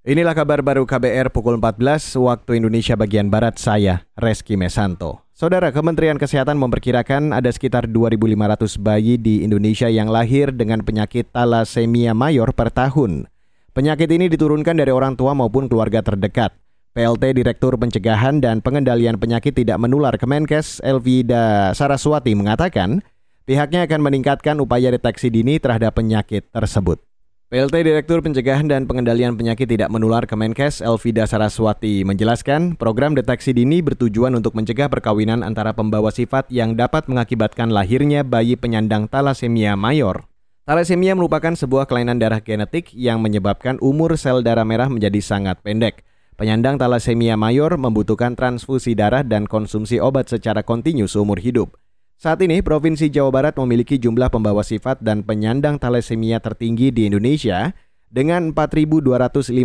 Inilah kabar baru KBR pukul 14 waktu Indonesia bagian Barat saya, Reski Mesanto. Saudara, Kementerian Kesehatan memperkirakan ada sekitar 2.500 bayi di Indonesia yang lahir dengan penyakit thalassemia mayor per tahun. Penyakit ini diturunkan dari orang tua maupun keluarga terdekat. PLT Direktur Pencegahan dan Pengendalian Penyakit Tidak Menular Kemenkes Elvida Saraswati mengatakan, pihaknya akan meningkatkan upaya deteksi dini terhadap penyakit tersebut. PLT Direktur Pencegahan dan Pengendalian Penyakit Tidak Menular Kemenkes Elvida Saraswati menjelaskan program deteksi dini bertujuan untuk mencegah perkawinan antara pembawa sifat yang dapat mengakibatkan lahirnya bayi penyandang talasemia mayor. Talasemia merupakan sebuah kelainan darah genetik yang menyebabkan umur sel darah merah menjadi sangat pendek. Penyandang talasemia mayor membutuhkan transfusi darah dan konsumsi obat secara kontinu seumur hidup. Saat ini, Provinsi Jawa Barat memiliki jumlah pembawa sifat dan penyandang thalassemia tertinggi di Indonesia dengan 4.255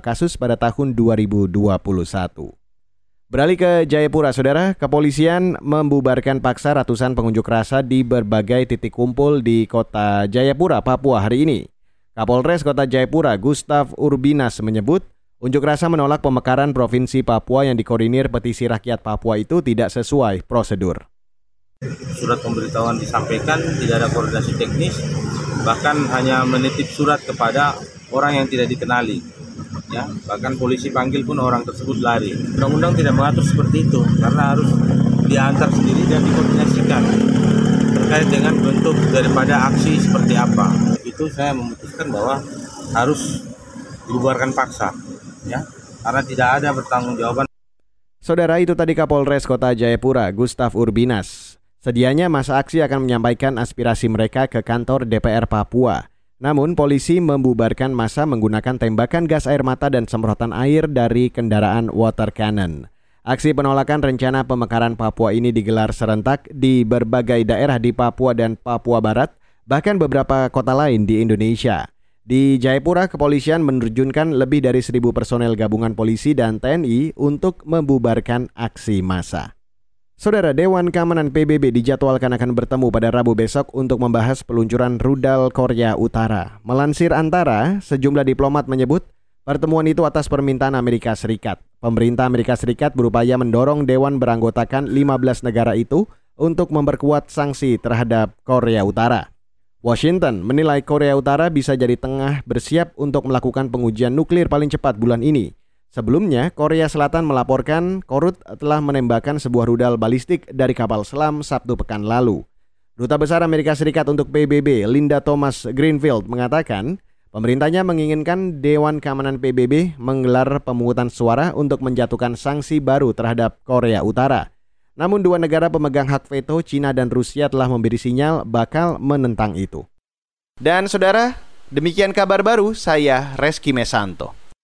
kasus pada tahun 2021. Beralih ke Jayapura, saudara, kepolisian membubarkan paksa ratusan pengunjuk rasa di berbagai titik kumpul di kota Jayapura, Papua hari ini. Kapolres Kota Jayapura, Gustav Urbinas menyebut, unjuk rasa menolak pemekaran Provinsi Papua yang dikoordinir petisi rakyat Papua itu tidak sesuai prosedur surat pemberitahuan disampaikan, tidak ada koordinasi teknis, bahkan hanya menitip surat kepada orang yang tidak dikenali. Ya, bahkan polisi panggil pun orang tersebut lari. Undang-undang tidak mengatur seperti itu karena harus diantar sendiri dan dikoordinasikan terkait dengan bentuk daripada aksi seperti apa. Itu saya memutuskan bahwa harus dibubarkan paksa, ya, karena tidak ada pertanggungjawaban. Saudara itu tadi Kapolres Kota Jayapura, Gustaf Urbinas. Sedianya masa aksi akan menyampaikan aspirasi mereka ke kantor DPR Papua. Namun polisi membubarkan masa menggunakan tembakan gas air mata dan semprotan air dari kendaraan water cannon. Aksi penolakan rencana pemekaran Papua ini digelar serentak di berbagai daerah di Papua dan Papua Barat, bahkan beberapa kota lain di Indonesia. Di Jayapura, kepolisian menerjunkan lebih dari seribu personel gabungan polisi dan TNI untuk membubarkan aksi massa. Saudara Dewan Keamanan PBB dijadwalkan akan bertemu pada Rabu besok untuk membahas peluncuran rudal Korea Utara. Melansir Antara, sejumlah diplomat menyebut pertemuan itu atas permintaan Amerika Serikat. Pemerintah Amerika Serikat berupaya mendorong dewan beranggotakan 15 negara itu untuk memperkuat sanksi terhadap Korea Utara. Washington menilai Korea Utara bisa jadi tengah bersiap untuk melakukan pengujian nuklir paling cepat bulan ini. Sebelumnya, Korea Selatan melaporkan Korut telah menembakkan sebuah rudal balistik dari kapal selam Sabtu pekan lalu. Duta Besar Amerika Serikat untuk PBB, Linda Thomas Greenfield, mengatakan pemerintahnya menginginkan Dewan Keamanan PBB menggelar pemungutan suara untuk menjatuhkan sanksi baru terhadap Korea Utara. Namun dua negara pemegang hak veto, China dan Rusia telah memberi sinyal bakal menentang itu. Dan saudara, demikian kabar baru saya Reski Mesanto.